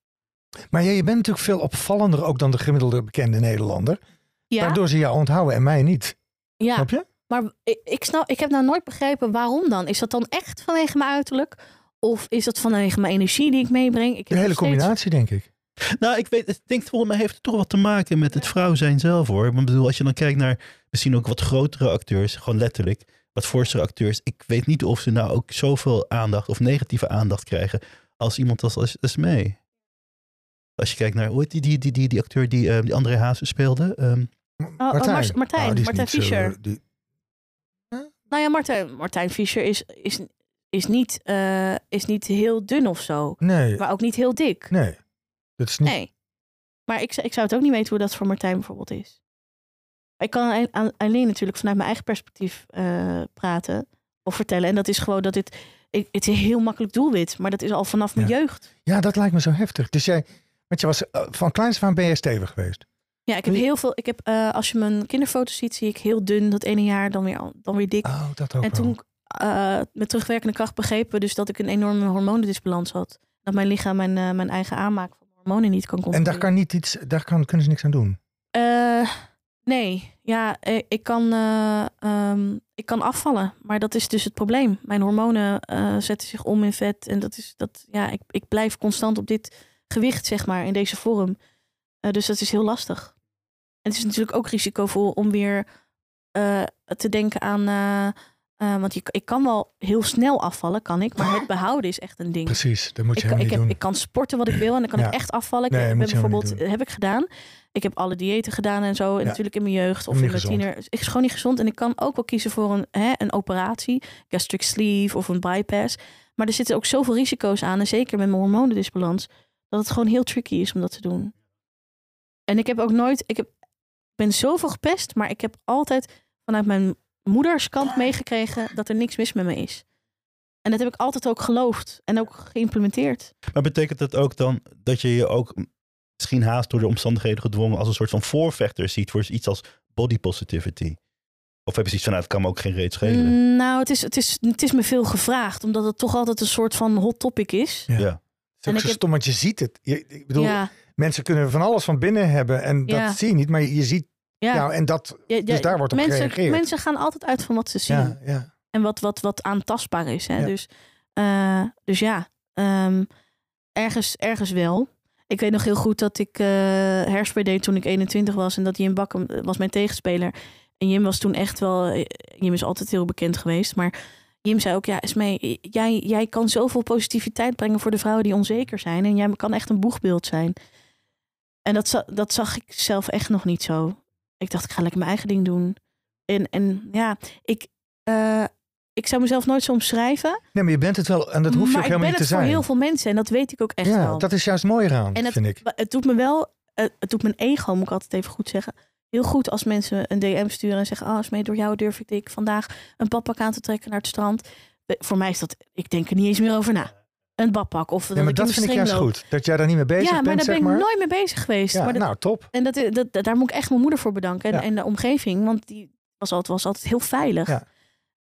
Maar jij, je bent natuurlijk veel opvallender ook dan de gemiddelde bekende Nederlander. Ja, Waardoor ze jou onthouden en mij niet. ja. Snap je? maar ik, ik, snap, ik heb nou nooit begrepen waarom dan. Is dat dan echt vanwege mijn uiterlijk? Of is dat vanwege mijn energie die ik meebreng? Ik De hele steeds- combinatie, denk ik. Nou, ik weet, ik denk volgens mij heeft het toch wat te maken met het vrouw zijn zelf hoor. Ik bedoel, als je dan kijkt naar misschien ook wat grotere acteurs, gewoon letterlijk, wat voorstere acteurs. Ik weet niet of ze nou ook zoveel aandacht of negatieve aandacht krijgen als iemand als, als, als mee. Als je kijkt naar, hoe heet die, die, die, die, die acteur die, eh, die André Hazes speelde? Ehm, oh, Mar- Martijn, Oh, die is Martijn niet zo, Fischer. die- Nou ja, Martijn, Martijn Fischer is, is, is, niet, eh, is niet heel dun of zo. nee, Maar ook niet heel dik. nee. Is niet... Nee. Maar ik, zou- ik zou het ook niet weten hoe dat voor Martijn bijvoorbeeld is. Ik kan alleen- natuurlijk vanuit mijn eigen perspectief eh, praten of vertellen. En dat is gewoon dat dit... Ik, het is een heel makkelijk doelwit, maar dat is al vanaf mijn Ja. jeugd. Ja, dat lijkt me zo heftig. Dus jij, want je was eh, van kleins aan ben je stevig geweest. Ja, ik heb heel veel... Ik heb, eh, als je mijn kinderfoto's ziet, zie ik heel dun dat ene jaar, dan weer, dan weer dik. Oh, dat ook En toen eh, met terugwerkende kracht begrepen we dus dat ik een enorme hormonendisbalans had. Dat mijn lichaam mijn, mijn eigen aanmaak van hormonen niet kan En controleren. daar kan niet iets, daar kan, kunnen ze niks aan doen. Eh, nee, ja, eh, ik kan, eh, ehm, ik kan afvallen, maar dat is dus het probleem. Mijn hormonen zetten zich om in vet en dat is dat, ja, ik, ik blijf constant op dit gewicht, zeg maar, in deze vorm. Dus dat is heel lastig. En het is natuurlijk ook risicovol om weer te denken aan, eh, want je, ik kan wel heel snel afvallen, kan ik, maar het behouden is echt een ding. Precies, dat moet je Ik, helemaal ik, niet heb, doen. ik kan sporten wat ik wil en dan kan Ja. ik echt afvallen. Ik heb bijvoorbeeld, heb ik gedaan. Ik heb alle diëten gedaan en zo. En Ja. natuurlijk in mijn jeugd of in mijn gezond. tiener. Het is gewoon niet gezond. En ik kan ook wel kiezen voor een, hè, een operatie, gastric sleeve of een bypass. Maar er zitten ook zoveel risico's aan. En zeker met mijn hormonendisbalans. Dat het gewoon heel tricky is om dat te doen. En ik heb ook nooit, ik heb, ben zoveel gepest, maar ik heb altijd vanuit mijn moeders kant meegekregen dat er niks mis met me is. En dat heb ik altijd ook geloofd en ook geïmplementeerd. maar betekent dat ook dan dat je je ook misschien haast door de omstandigheden gedwongen als een soort van voorvechter ziet voor iets als body positivity? Of heb je zoiets van, nou, het kan me ook geen reet schelen? Mm, Nou, het is, het, is, het is me veel gevraagd, omdat het toch altijd een soort van hot topic is. Ja. Ja. Het is ook en zo ik heb- stom, want je ziet het. Je, ik bedoel, ja, mensen kunnen van alles van binnen hebben en dat Ja. zie je niet. Maar je ziet, ja. en dat, Ja, ja, dus daar wordt op mensen, gereageerd. Mensen gaan altijd uit van wat ze zien. ja, ja. En wat, wat, wat aantastbaar is. Hè? Dus, eh, dus ja, ehm, ergens, ergens wel. Ik weet nog heel goed dat ik eh hairspray deed toen ik 21 was. En dat Jim Bakken was mijn tegenspeler. En Jim was toen echt wel... eh, Jim is altijd heel bekend geweest. Maar Jim zei ook, ja Esmee, jij, jij kan zoveel positiviteit brengen voor de vrouwen die onzeker zijn. En jij kan echt een boegbeeld zijn. En dat, dat zag ik zelf echt nog niet zo. Ik dacht, ik ga lekker mijn eigen ding doen. En, en ja, ik, eh, ik zou mezelf nooit zo omschrijven. Nee, maar je bent het wel en dat hoef je maar ook ik ben helemaal niet te het voor zijn. heel veel mensen en dat weet ik ook echt ja, wel. dat is juist mooi eraan, En het- vind ik. Maar Het doet me wel, het doet mijn ego, moet ik altijd even goed zeggen. Heel goed als mensen een DM sturen en zeggen: Oh, mee door jou durf ik vandaag een badpak aan te trekken naar het strand. Voor mij is dat, ik denk er niet eens meer over na. Een badpak of Ja, dat maar ik dat vind ik juist loop. goed. Dat jij daar niet mee bezig Ja, maar bent, daar ben ik maar. nooit mee bezig geweest. ja, maar dat, nou, top. en dat, dat, dat- daar moet ik echt mijn moeder voor bedanken. En, Ja. en de omgeving, want die was altijd, was altijd heel veilig. Ja.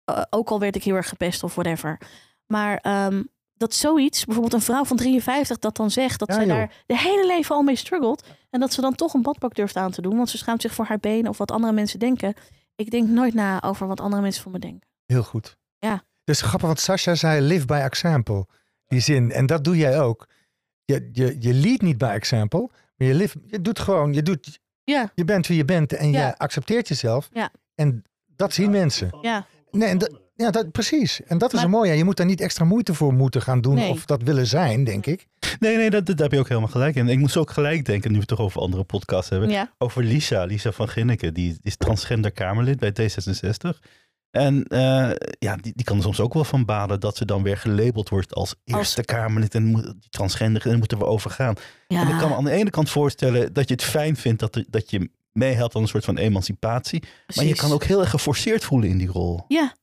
Eh, ook al werd ik heel erg gepest of whatever. Maar ehm, dat zoiets, bijvoorbeeld een vrouw van 53 dat dan zegt dat Ja, zij joh. daar de hele leven al mee struggelt. En dat ze dan toch een badpak durft aan te doen. Want ze schaamt zich voor haar benen of wat andere mensen denken. Ik denk nooit na over wat andere mensen van me denken. Heel goed. Ja. Dus grappig, want Sasha zei live by example. Die zin. En dat doe jij ook. Je, je, je lead niet by example. Maar je, live, je doet gewoon, je, doet, Ja, je bent wie je bent. En Ja. je accepteert jezelf. Ja. En dat zien mensen. ja. Nee, en dat, ja, dat, precies. En dat is Maar- een mooie. Je moet daar niet extra moeite voor moeten gaan doen. Nee. Of dat willen zijn, denk ik. Nee, nee, dat, dat heb je ook helemaal gelijk in. Ik moest ook gelijk denken, nu we het toch over andere podcasts hebben. ja. Over Lisa, Lisa van Ginneken. Die is transgender Kamerlid bij D66. En eh, ja, die, die kan er soms ook wel van baden dat ze dan weer gelabeld wordt als eerste Kamerlid. En moet, die transgender, en daar moeten we overgaan. ja. En ik kan me aan de ene kant voorstellen dat je het fijn vindt dat, er, dat je meehelpt aan een soort van emancipatie. Maar je kan ook heel erg geforceerd voelen in die rol. Ja,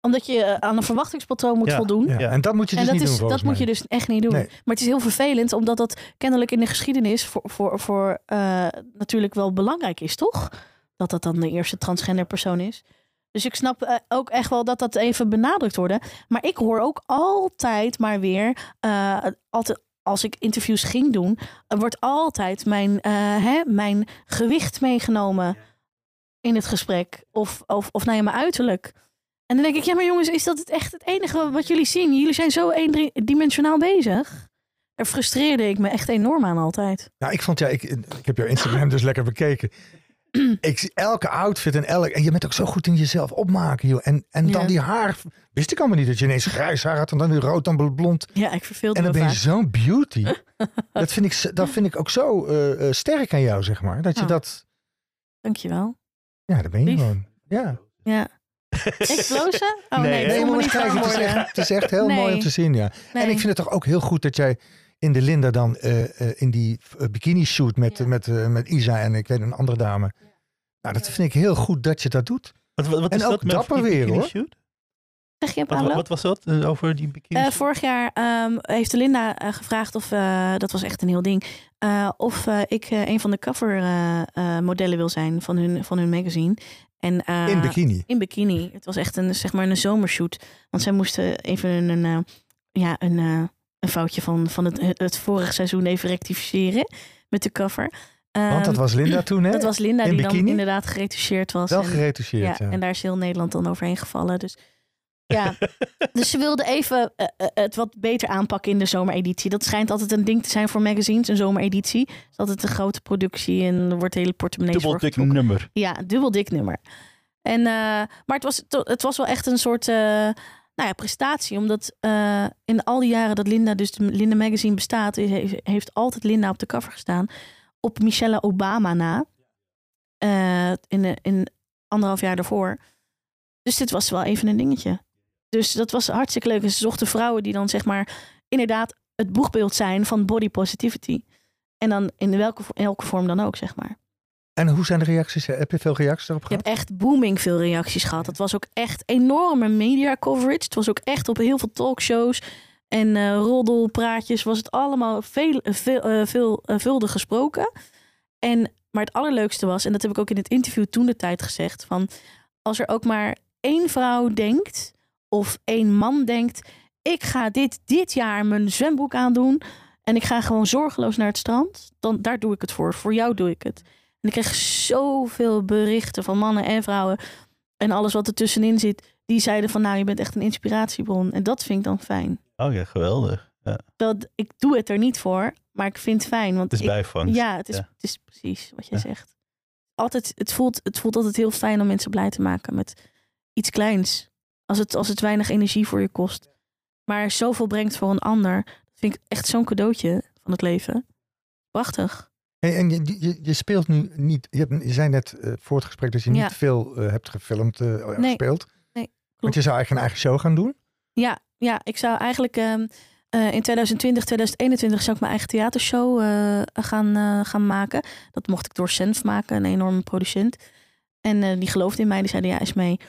omdat je eh, aan een verwachtingspatroon moet Ja. voldoen. Ja. Ja. En dat moet je dus en dat, niet is, doen, dat moet je dus echt niet doen. Nee. Maar het is heel vervelend, omdat dat kennelijk in de geschiedenis voor, voor, voor eh, natuurlijk wel belangrijk is, toch? Dat dat dan de eerste transgender persoon is. Dus ik snap eh, ook echt wel dat dat even benadrukt wordt. Maar ik hoor ook altijd maar weer, eh, altijd, als ik interviews ging doen, er wordt altijd mijn, eh, hè, mijn gewicht meegenomen in het gesprek. Of, of, of nou ja, mijn uiterlijk. En dan denk ik, ja, maar jongens, is dat het echt het enige wat jullie zien? Jullie zijn zo eendimensionaal bezig. Daar frustreerde ik me echt enorm aan altijd. Nou, ik vond, ja, ik, ik heb jouw Instagram dus lekker bekeken. ik zie elke outfit en elk... En je bent ook zo goed in jezelf opmaken, joh. En, en dan Ja. die haar... Wist ik allemaal niet dat je ineens grijs haar had en dan weer rood, dan blond. Ja, ik verveelde En dan ben je zo'n beauty. dat, vind ik, dat vind ik ook zo eh, eh, sterk aan jou, zeg maar. Dat je Oh. dat... Dankjewel. Ja, daar ben je Lief. gewoon. Ja. Ja. Ik blozen? Oh nee, Nee, Nee, maar niet het is, echt, het is echt heel Nee. mooi om te zien, ja. Nee. En ik vind het toch ook heel goed dat jij in de Linda dan eh, eh, in die eh, bikini shoot met, Ja. met, met Isa en ik weet een andere dame. Nou, dat vind ik heel goed dat je dat doet. Wat, wat, wat En is ook dat met dapper weer, hoor. shoot? Zeg je, Wat, wat was dat over die bikini Eh, shoot? vorig jaar ehm, heeft de Linda gevraagd of, eh, dat was echt een heel ding, eh, of eh, ik eh, een van de cover eh, eh, modellen wil zijn van hun, van hun magazine. En, eh, In bikini. In bikini. Het was echt een, zeg maar een zomershoot. Want zij moesten even een, een, ja, een, eh, een foutje van, van het, het vorige seizoen even rectificeren met de cover. Want dat Ehm, was Linda toen, hè? dat was Linda in die dan inderdaad geretoucheerd was. Wel En- geretoucheerd, ja, ja. en daar is heel Nederland dan overheen gevallen. Dus ja, dus ze wilde even eh, eh, het wat beter aanpakken in de zomereditie. Dat schijnt altijd een ding te zijn voor magazines, een zomereditie. Het is altijd een grote productie en er wordt hele portemonnees Dubbel dik nummer. Ja, dubbel dik nummer. En, eh, maar het was, het was wel echt een soort eh, nou ja, prestatie. Omdat eh, in al die jaren dat Linda, dus de Linda Magazine bestaat, heeft, heeft altijd Linda op de cover gestaan. Op Michelle Obama na. Eh, in, de- in anderhalf jaar daarvoor. Dus dit was wel even een dingetje. Dus dat was hartstikke leuk. En ze zochten vrouwen die dan zeg maar inderdaad het boegbeeld zijn van body positivity. En dan in welke, in elke vorm dan ook, zeg maar. En hoe zijn de reacties? Heb je veel reacties erop gehad? hebt echt booming veel reacties gehad. Het was ook echt enorme media coverage. Het was ook echt op heel veel talkshows en eh roddelpraatjes was het allemaal veel, veel, eh, veel, eh, veelvuldig gesproken. En, maar het allerleukste was, en dat heb ik ook in het interview toen de tijd gezegd, van als er ook maar één vrouw denkt of één man denkt, ik ga dit dit jaar mijn zwembroek aandoen en ik ga gewoon zorgeloos naar het strand, dan daar doe ik het voor. Voor jou doe ik het. En ik kreeg zoveel berichten van mannen en vrouwen. En alles wat er tussenin zit. Die zeiden van nou, je bent echt een inspiratiebron. En dat vind ik dan fijn. Oh ja, geweldig. Ja, Dat, ik doe het er niet voor. Maar ik vind het fijn. Want het is ik, bijvangst. ja, het is, Ja. het is precies wat je Ja. zegt. Altijd, het, voelt, het voelt altijd heel fijn om mensen blij te maken met iets kleins. Als het, als het weinig energie voor je kost. Maar zoveel brengt voor een ander. Dat vind ik echt zo'n cadeautje van het leven. Prachtig. Hey, en je, je, je speelt nu niet. Je, hebt, je zei net eh, voor het gesprek dat je niet veel eh, hebt gefilmd of Nee. gespeeld. Nee, Want klopt. je zou eigenlijk een eigen show gaan doen. Ja, ja ik zou eigenlijk ehm, eh, in 2020, 2021 zou ik mijn eigen theatershow gaan, gaan maken. Dat mocht ik door Senf maken, een enorme producent. En die geloofde in mij. Die zeiden, ja, is mee.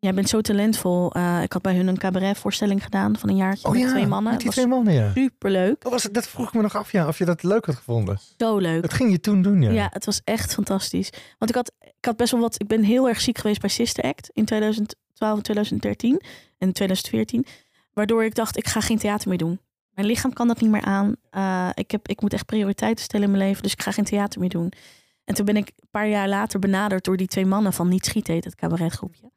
Jij bent zo talentvol. Eh, ik had bij hun een cabaretvoorstelling gedaan van een jaartje met twee mannen. Oh Met die twee mannen, ja. superleuk. Dat, was, dat vroeg ik me nog af, ja, of je dat leuk had gevonden. Zo leuk. Dat ging je toen doen, ja. Ja, het was echt fantastisch. Want ik had, ik had best wel wat. Ik ben heel erg ziek geweest bij Sister Act in 2012 en 2013 en 2014. Waardoor ik dacht, ik ga geen theater meer doen. Mijn lichaam kan dat niet meer aan. Eh, ik, heb, ik moet echt prioriteiten stellen in mijn leven, dus ik ga geen theater meer doen. En toen ben ik een paar jaar later benaderd door die twee mannen van Niet Schieten, heet het cabaretgroepje.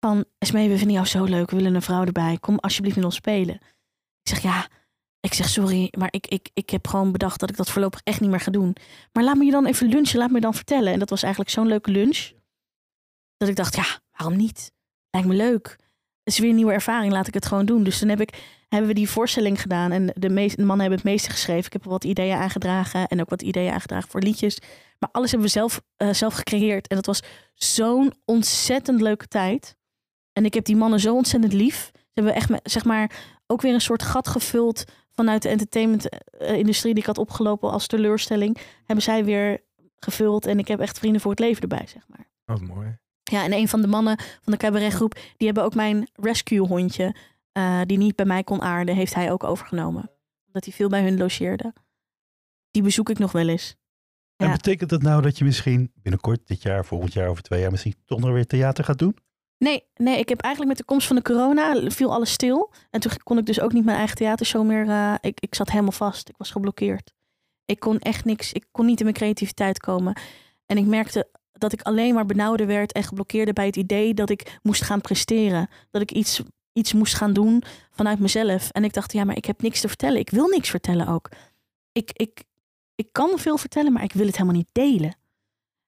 Van... Esmee, we vinden jou zo leuk, we willen een vrouw erbij. Kom alsjeblieft met ons spelen. Ik zeg, ja, ik zeg sorry, maar ik, ik, ik heb gewoon bedacht dat ik dat voorlopig echt niet meer ga doen. Maar laat me je dan even lunchen, laat me je dan vertellen. En dat was eigenlijk zo'n leuke lunch. Dat ik dacht, ja, waarom niet? Lijkt me leuk. Het is weer een nieuwe ervaring, laat ik het gewoon doen. Dus toen heb ik, hebben we die voorstelling gedaan. En de, meest, mannen hebben het meeste geschreven. Ik heb wat ideeën aangedragen en ook wat ideeën aangedragen voor liedjes. Maar alles hebben we zelf, eh, zelf gecreëerd. En dat was zo'n ontzettend leuke tijd. En ik heb die mannen zo ontzettend lief. Ze hebben echt, zeg maar, ook weer een soort gat gevuld vanuit de entertainment-industrie die ik had opgelopen als teleurstelling. Hebben zij weer gevuld. En ik heb echt vrienden voor het leven erbij, zeg maar. Wat mooi. Ja, en een van de mannen van de cabaretgroep, die hebben ook mijn rescue hondje, eh, die niet bij mij kon aarden, heeft hij ook overgenomen. Omdat hij veel bij hun logeerde. Die bezoek ik nog wel eens. En betekent dat nou dat je misschien binnenkort, dit jaar, volgend jaar, over twee jaar, misschien toch nog weer theater gaat doen? Nee, nee, ik heb eigenlijk met de komst van de corona viel alles stil. En toen kon ik dus ook niet mijn eigen theatershow meer. eh, ik, ik zat helemaal vast. Ik was geblokkeerd. Ik kon echt niks. Ik kon niet in mijn creativiteit komen. En ik merkte dat ik alleen maar benauwder werd en geblokkeerd bij het idee dat ik moest gaan presteren. Dat ik iets, iets moest gaan doen vanuit mezelf. En ik dacht, ja, maar ik heb niks te vertellen. Ik wil niks vertellen ook. Ik, ik, ik kan veel vertellen, maar ik wil het helemaal niet delen.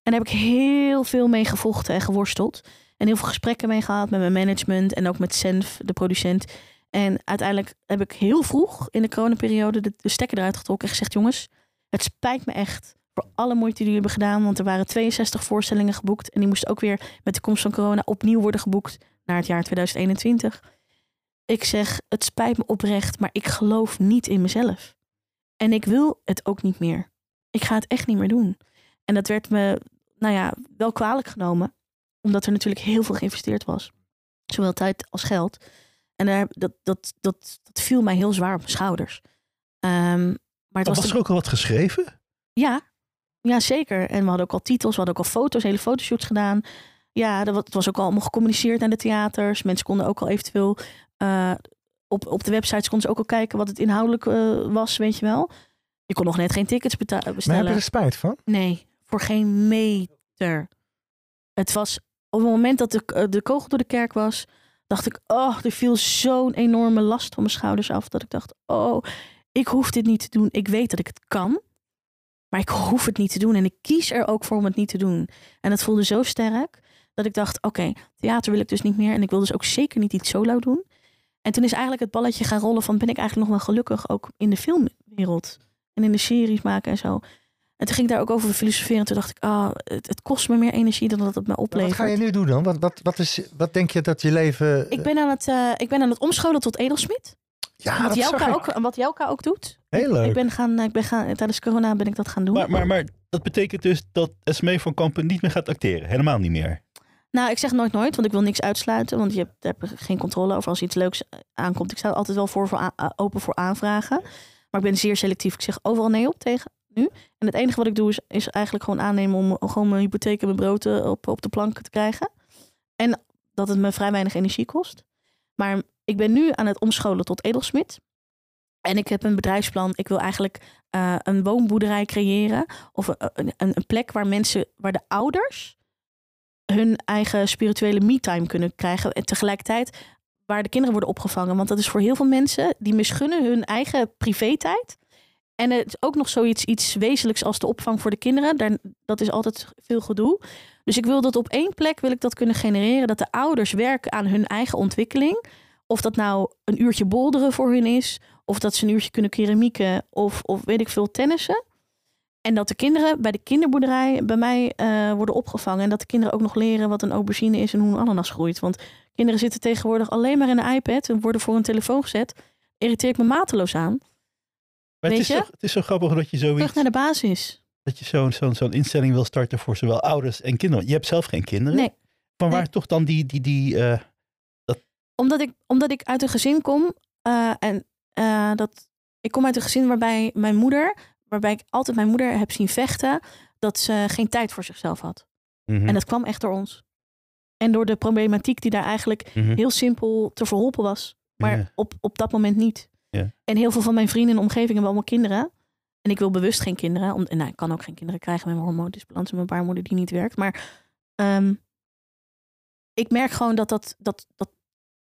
En daar heb ik heel veel mee gevochten en geworsteld. En heel veel gesprekken mee gehad met mijn management en ook met Senf, de producent. En uiteindelijk heb ik heel vroeg in de coronaperiode de, de stekker eruit getrokken en gezegd: jongens, het spijt me echt voor alle moeite die jullie hebben gedaan. Want er waren 62 voorstellingen geboekt. En die moesten ook weer met de komst van corona opnieuw worden geboekt naar het jaar 2021. Ik zeg, het spijt me oprecht, maar ik geloof niet in mezelf. En ik wil het ook niet meer. Ik ga het echt niet meer doen. En dat werd me, nou ja, wel kwalijk genomen. Omdat er natuurlijk heel veel geïnvesteerd was. Zowel tijd als geld. En daar, dat, dat, dat, dat viel mij heel zwaar op mijn schouders. Ehm, maar het Was, was, er ook al wat geschreven? ja, ja, zeker. En we hadden ook al titels, we hadden ook al foto's, hele fotoshoots gedaan. Ja, dat het was ook al allemaal gecommuniceerd naar de theaters. Mensen konden ook al eventueel eh, op, op de websites konden ze ook al kijken wat het inhoudelijk eh, was, weet je wel. Je kon nog net geen tickets beta- Maar heb bestellen. je er spijt van? Nee, voor geen meter. Het was op het moment dat de, eh, de kogel door de kerk was, dacht ik, oh, er viel zo'n enorme last van mijn schouders af. Dat ik dacht, oh, ik hoef dit niet te doen. Ik weet dat ik het kan, maar ik hoef het niet te doen. En ik kies er ook voor om het niet te doen. En dat voelde zo sterk dat ik dacht, oké, theater wil ik dus niet meer. En ik wil dus ook zeker niet iets solo doen. En toen is eigenlijk het balletje gaan rollen van, ben ik eigenlijk nog wel gelukkig ook in de filmwereld en in de series maken en zo. En toen ging ik daar ook over filosoferen. En toen dacht ik, ah, het, het kost me meer energie dan dat het me Maar Wat oplevert. ga je nu doen dan? Wat, wat, wat, is, wat denk je dat je leven... Ik ben aan het, eh, ik ben aan het omscholen tot edelsmid. ja, wat, dat Jelka ook, wat Jelka ook doet. Heel leuk. Ik ben gaan, ik ben gaan, tijdens corona ben ik dat gaan doen. Maar, maar, maar dat betekent dus dat Esmee van Kampen niet meer gaat acteren. Helemaal niet meer. Nou, ik zeg nooit nooit, want ik wil niks uitsluiten. Want je hebt, daar heb je geen controle over als iets leuks aankomt. Ik sta altijd wel voor, voor eh, open voor aanvragen. Maar ik ben zeer selectief. Ik zeg overal nee op tegen nu. En het enige wat ik doe is, is eigenlijk gewoon aannemen om gewoon mijn hypotheek en mijn brood eh, op, op de plank te krijgen. En dat het me vrij weinig energie kost. Maar ik ben nu aan het omscholen tot edelsmid. En ik heb een bedrijfsplan. Ik wil eigenlijk eh, een woonboerderij creëren. Of een, een, een plek waar mensen, waar de ouders hun eigen spirituele me-time kunnen krijgen. En tegelijkertijd waar de kinderen worden opgevangen. Want dat is voor heel veel mensen die misgunnen hun eigen privé-tijd. En het is ook nog zoiets iets wezenlijks als de opvang voor de kinderen. Daar, dat is altijd veel gedoe. Dus ik wil dat op één plek wil ik dat kunnen genereren. Dat de ouders werken aan hun eigen ontwikkeling. Of dat nou een uurtje bolderen voor hun is. Of dat ze een uurtje kunnen keramieken. Of, of weet ik veel, tennissen. En dat de kinderen bij de kinderboerderij bij mij eh, worden opgevangen. En dat de kinderen ook nog leren wat een aubergine is en hoe een ananas groeit. Want kinderen zitten tegenwoordig alleen maar in een iPad en worden voor een telefoon gezet. Irriteer ik me mateloos aan. Maar het Weet is, je? toch, het is zo grappig dat je zoiets, Terug naar de basis. dat je zo'n zo'n zo'n instelling wil starten voor zowel ouders en kinderen. Je hebt zelf geen kinderen. Nee. Maar waar Nee. toch dan die, die, die eh, Omdat ik, omdat ik uit een gezin kom. eh, en eh, dat, ik kom uit een gezin waarbij mijn moeder, waarbij ik altijd mijn moeder heb zien vechten, dat ze geen tijd voor zichzelf had. mhm, En dat kwam echt door ons. En door de problematiek die daar eigenlijk mhm. heel simpel te verholpen was. Maar Ja. op, op dat moment niet. En heel veel van mijn vrienden de omgeving hebben allemaal kinderen. En ik wil bewust geen kinderen. Om, en nou, ik kan ook geen kinderen krijgen met mijn hormoondisbalans en mijn baarmoeder die niet werkt. Maar ehm, ik merk gewoon dat dat, dat, dat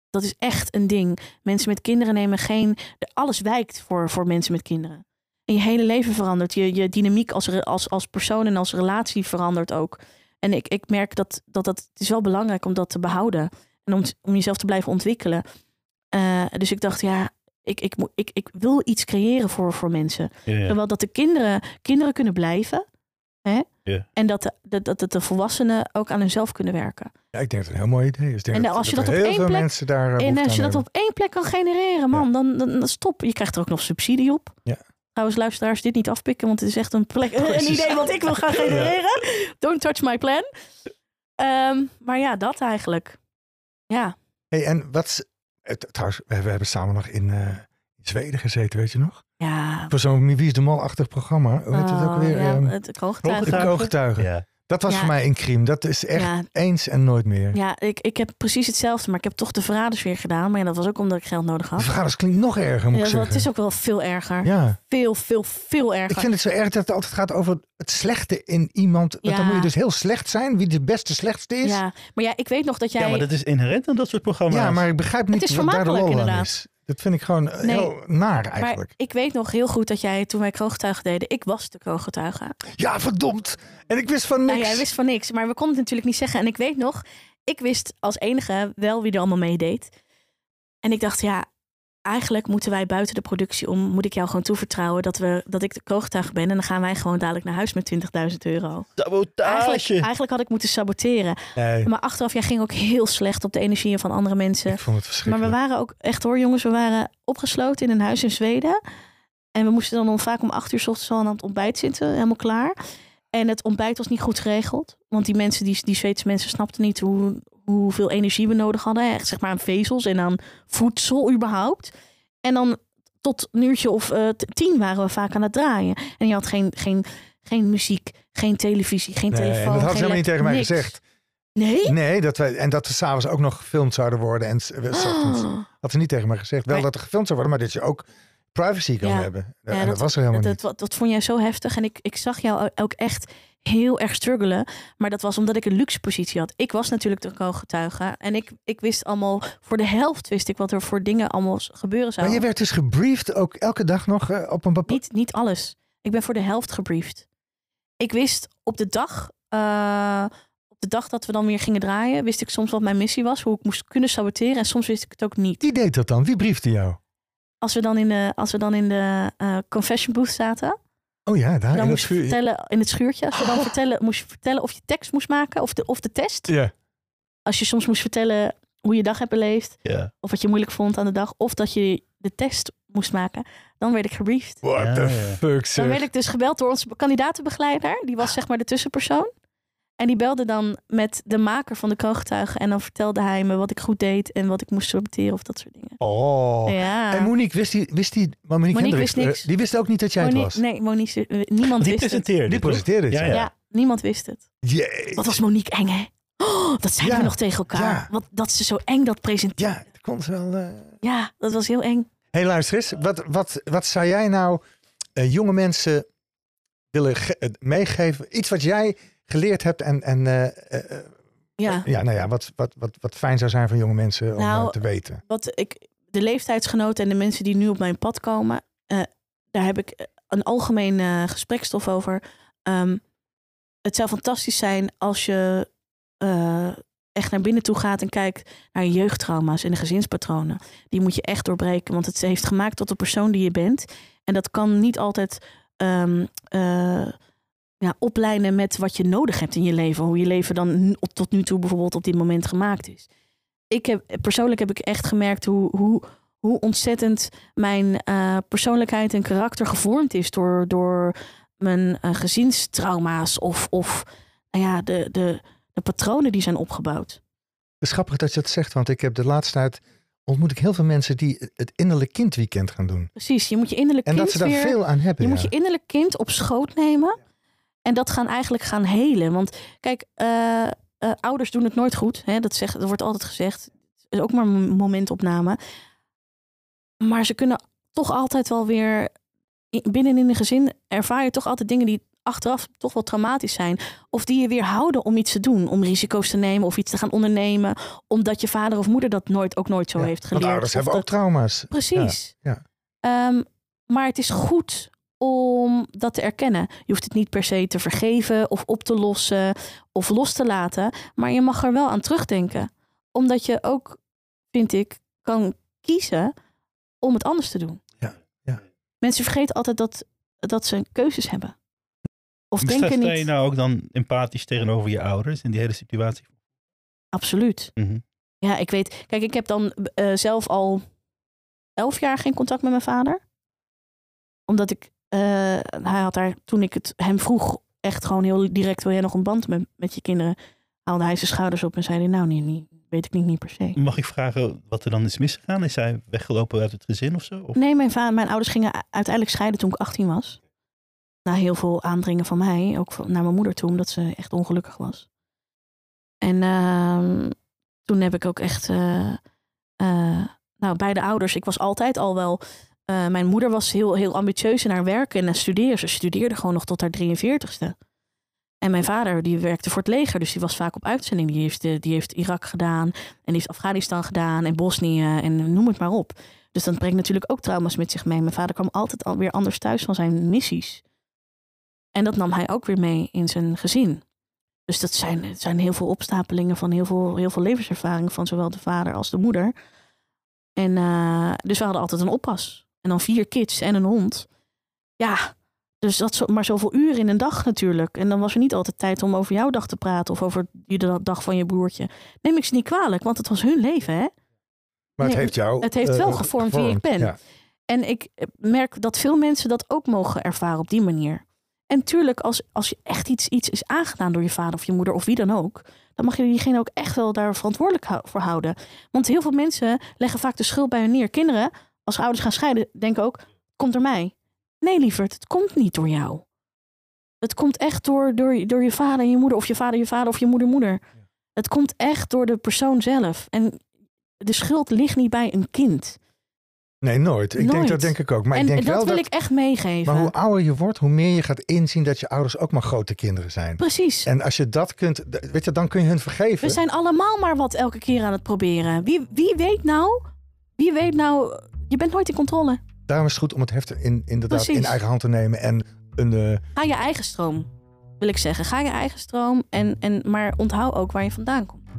dat is echt een ding. Mensen met kinderen nemen geen. Alles wijkt voor, voor mensen met kinderen. En je hele leven verandert. Je, je dynamiek als, als, als persoon en als relatie verandert ook. En ik, ik merk dat, dat, dat het is wel belangrijk om dat te behouden. En om, om jezelf te blijven ontwikkelen. Uh, dus ik dacht, ja, ik, ik, ik, ik wil iets creëren voor, voor mensen. Zowel dat de kinderen, kinderen kunnen blijven. Hè? En dat de, dat, dat de volwassenen ook aan hunzelf kunnen werken. Ja, ik denk dat het een heel mooi idee is. en dat, als je dat, op één plek, daar en als je dat op één plek kan genereren, man, dan, dan, stop. Je krijgt er ook nog subsidie op. Ja. Trouwens, luisteraars, dit niet afpikken, want het is echt een plek, een idee wat ik wil gaan genereren. Don't touch my plan. Um, maar ja, dat eigenlijk. Ja. Hey, en wat? Trouwens, we hebben samen nog in, uh, in Zweden gezeten, weet je nog? Ja. Voor zo'n Wie is de Mol-achtig programma. Hoe heet het ook oh, weer? Ja, um, het. Ja. Dat was voor mij een crime. Dat is echt eens en nooit meer. Ja, ik, ik heb precies hetzelfde, maar ik heb toch de verraders weer gedaan. Maar ja, dat was ook omdat ik geld nodig had. De verraders klinkt nog erger, moet ik zeggen. Het is ook wel veel erger. Ja. Veel, veel, veel erger. Ik vind het zo erg dat het altijd gaat over het slechte in iemand. Dan moet je dus heel slecht zijn, wie de beste slechtste is. Ja, maar ja, ik weet nog dat jij... Ja, maar dat is inherent aan dat soort programma's. Ja, maar ik begrijp niet wat daar de rol aan is. Dat vind ik gewoon heel naar eigenlijk. Maar ik weet nog heel goed dat jij toen wij krooggetuigen deden, ik was de krooggetuige. Ja, verdomd. En ik wist van niks. Nou, jij wist van niks, maar we konden het natuurlijk niet zeggen. En ik weet nog, ik wist als enige wel wie er allemaal meedeed. En ik dacht, ja, eigenlijk moeten wij buiten de productie om, moet ik jou gewoon toevertrouwen dat, we, dat ik de kroogtuig ben. En dan gaan wij gewoon dadelijk naar huis met 20.000 euro. Sabotage! Eigenlijk, eigenlijk, had ik moeten saboteren. Nee. Maar achteraf, jij ging ook heel slecht op de energieën van andere mensen. Ik vond het verschrikkelijk. Maar we waren ook echt hoor, jongens, we waren opgesloten in een huis in Zweden. En we moesten dan vaak om acht uur s ochtends al aan het ontbijt zitten, helemaal klaar. En het ontbijt was niet goed geregeld. Want die mensen, die, die Zweedse mensen, snapten niet hoe, hoeveel energie we nodig hadden. Echt zeg maar aan vezels en aan voedsel überhaupt. En dan tot een uurtje of uh, tien waren we vaak aan het draaien. En je had geen, geen, geen muziek, geen televisie, geen nee, telefoon. En dat had ze helemaal niet tegen mij gezegd. Nee? Nee, dat wij, en dat we s'avonds ook nog gefilmd zouden worden. En we, oh. had ze niet tegen mij gezegd. Wel dat er gefilmd zou worden, maar dat je ook privacy kan hebben. Ja, en dat, dat, was er helemaal niet. Dat, dat, vond jij zo heftig. En ik, ik zag jou ook echt heel erg struggelen. Maar dat was omdat ik een luxe positie had. Ik was natuurlijk de getuige. En ik, ik wist allemaal, voor de helft wist ik wat er voor dingen allemaal gebeuren zou. Maar je werd dus gebriefd ook elke dag nog uh, op een bepaald... Niet, niet alles. Ik ben voor de helft gebriefd. Ik wist op de dag... Uh, op de dag dat we dan weer gingen draaien, wist ik soms wat mijn missie was, hoe ik moest kunnen saboteren. En soms wist ik het ook niet. Wie deed dat dan? Wie briefde jou? Als we dan in de, als we dan in de uh, confession booth zaten, Oh ja, daar dan in, moest het vertellen, in het schuurtje. Als je dan oh. vertellen, moest je vertellen of je tekst moest maken of de, of de test. Ja. Als je soms moest vertellen hoe je dag hebt beleefd. Ja. Of wat je moeilijk vond aan de dag. Of dat je de test moest maken. Dan werd ik gebriefd. What the fuck, zeg. Dan werd ik dus gebeld door onze kandidatenbegeleider. Die was zeg maar de tussenpersoon. En die belde dan met de maker van de kroongetuigen. En dan vertelde hij me wat ik goed deed en wat ik moest saboteren of dat soort dingen. Oh. Ja. En Monique, wist die, wist die Monique, Monique wist niks. Die wist ook niet dat jij Monique, het was? Nee, Monique, eh, niemand die wist presenteerde het. Die presenteerde ja, ja, ja. niemand wist het. Jee. Wat was Monique eng, hè? Oh, dat zeiden we nog tegen elkaar. Wat, dat ze zo eng dat presenteerde. Ja, dat kon ze wel... Uh... Ja, dat was heel eng. Hé, hey, luister eens. Wat, wat, wat zou jij nou uh, jonge mensen willen meegeven? Iets wat jij geleerd hebt en, en uh, ja. ja, nou ja, wat, wat, wat, wat fijn zou zijn voor jonge mensen om nou, te weten. Wat ik, de leeftijdsgenoten en de mensen die nu op mijn pad komen, daar heb ik een algemeen gesprekstof over. Um, het zou fantastisch zijn als je echt naar binnen toe gaat en kijkt naar je jeugdtrauma's en de gezinspatronen. Die moet je echt doorbreken, want het heeft gemaakt tot de persoon die je bent. En dat kan niet altijd um, ja, opleiden met wat je nodig hebt in je leven. Hoe je leven dan tot nu toe bijvoorbeeld op dit moment gemaakt is. Ik heb, persoonlijk heb ik echt gemerkt hoe, hoe, hoe ontzettend mijn uh, persoonlijkheid en karakter gevormd is door, door mijn uh, gezinstrauma's of, of nou ja, de, de, de patronen die zijn opgebouwd. Het is grappig dat je dat zegt, want ik heb de laatste tijd ontmoet ik heel veel mensen die het innerlijk kindweekend gaan doen. Precies, je moet je innerlijk en kind En dat ze daar veel aan hebben. Je moet je innerlijk kind op schoot nemen en dat gaan eigenlijk gaan helen. Want kijk, uh, uh, ouders doen het nooit goed. Hè? Dat, zegt, dat wordt altijd gezegd. Het is ook maar een momentopname. Maar ze kunnen toch altijd wel weer binnen in een gezin ervaar je toch altijd dingen die achteraf toch wel traumatisch zijn. Of die je weer houden om iets te doen. Om risico's te nemen of iets te gaan ondernemen. Omdat je vader of moeder dat nooit, ook nooit zo Ja, heeft Want geleerd. ouders Of hebben ook trauma's. Precies. Ja, Ehm, maar het is goed om dat te erkennen. Je hoeft het niet per se te vergeven of op te lossen of los te laten. Maar je mag er wel aan terugdenken. Omdat je ook, vind ik, kan kiezen om het anders te doen. Ja, ja. Mensen vergeten altijd dat, dat ze keuzes hebben. Of denken sta je niet. nou ook dan empathisch tegenover je ouders in die hele situatie? Absoluut. Mhm. Ja, ik weet. Kijk, ik heb dan eh, zelf al elf jaar geen contact met mijn vader. Omdat ik. Eh, hij had daar toen ik het hem vroeg, echt gewoon heel direct: wil jij nog een band met, met je kinderen? Haalde hij zijn schouders op en zei: hij, Nou, nee, niet, weet ik niet, niet per se. Mag ik vragen wat er dan is misgegaan? Is hij weggelopen uit het gezin of zo? Of? Nee, mijn, va- mijn ouders gingen uiteindelijk scheiden toen ik 18 was. Na heel veel aandringen van mij, ook naar mijn moeder toe, omdat ze echt ongelukkig was. En ehm, toen heb ik ook echt, eh, eh, nou, beide ouders, ik was altijd al wel. Eh, mijn moeder was heel, heel ambitieus in haar werk en studeren. Ze studeerde gewoon nog tot haar 43ste. En mijn vader, die werkte voor het leger, dus die was vaak op uitzending. Die heeft, eh, die heeft Irak gedaan en heeft Afghanistan gedaan en Bosnië en noem het maar op. Dus dat brengt natuurlijk ook trauma's met zich mee. Mijn vader kwam altijd alweer anders thuis van zijn missies. En dat nam hij ook weer mee in zijn gezin. Dus dat zijn, zijn heel veel opstapelingen van heel veel, heel veel levenservaring van zowel de vader als de moeder. En eh, dus we hadden altijd een oppas. En dan vier kids en een hond. Ja, dus dat zo, maar zoveel uren in een dag natuurlijk. En dan was er niet altijd tijd om over jouw dag te praten of over de dag van je broertje. Neem ik ze niet kwalijk, want het was hun leven, hè? Maar het Nee, heeft jou... het heeft wel eh, gevormd wie ik ben. Ja. En ik merk dat veel mensen dat ook mogen ervaren op die manier. En tuurlijk, als, als je echt iets, iets is aangedaan door je vader of je moeder of wie dan ook, dan mag je diegene ook echt wel daar verantwoordelijk voor houden. Want heel veel mensen leggen vaak de schuld bij hun neer. Kinderen, als ouders gaan scheiden, denken ook: komt door mij. Nee, lieverd, het komt niet door jou. Het komt echt door, door, door je vader en je moeder, of je vader, je vader of je moeder, moeder. Het komt echt door de persoon zelf. En de schuld ligt niet bij een kind. Nee, nooit. Ik denk dat denk ik ook. Maar en ik denk dat wel wil dat... ik echt meegeven. Maar hoe ouder je wordt, hoe meer je gaat inzien dat je ouders ook maar grote kinderen zijn. Precies. En als je dat kunt, weet je, dan kun je hun vergeven. We zijn allemaal maar wat elke keer aan het proberen. Wie, wie weet nou? Wie weet nou? Je bent nooit in controle. Daarom is het goed om het heft in, inderdaad Precies. in eigen hand te nemen en een. eh, Ga je eigen stroom, wil ik zeggen. Ga je eigen stroom. En, en, maar onthoud ook waar je vandaan komt.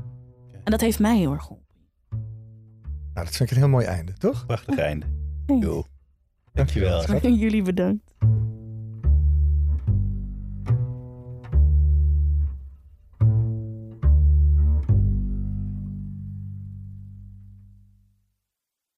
En dat heeft mij heel erg geholpen. nou, dat vind ik een heel mooi einde, toch? Prachtig einde. Dankjewel. schat. Jullie bedankt.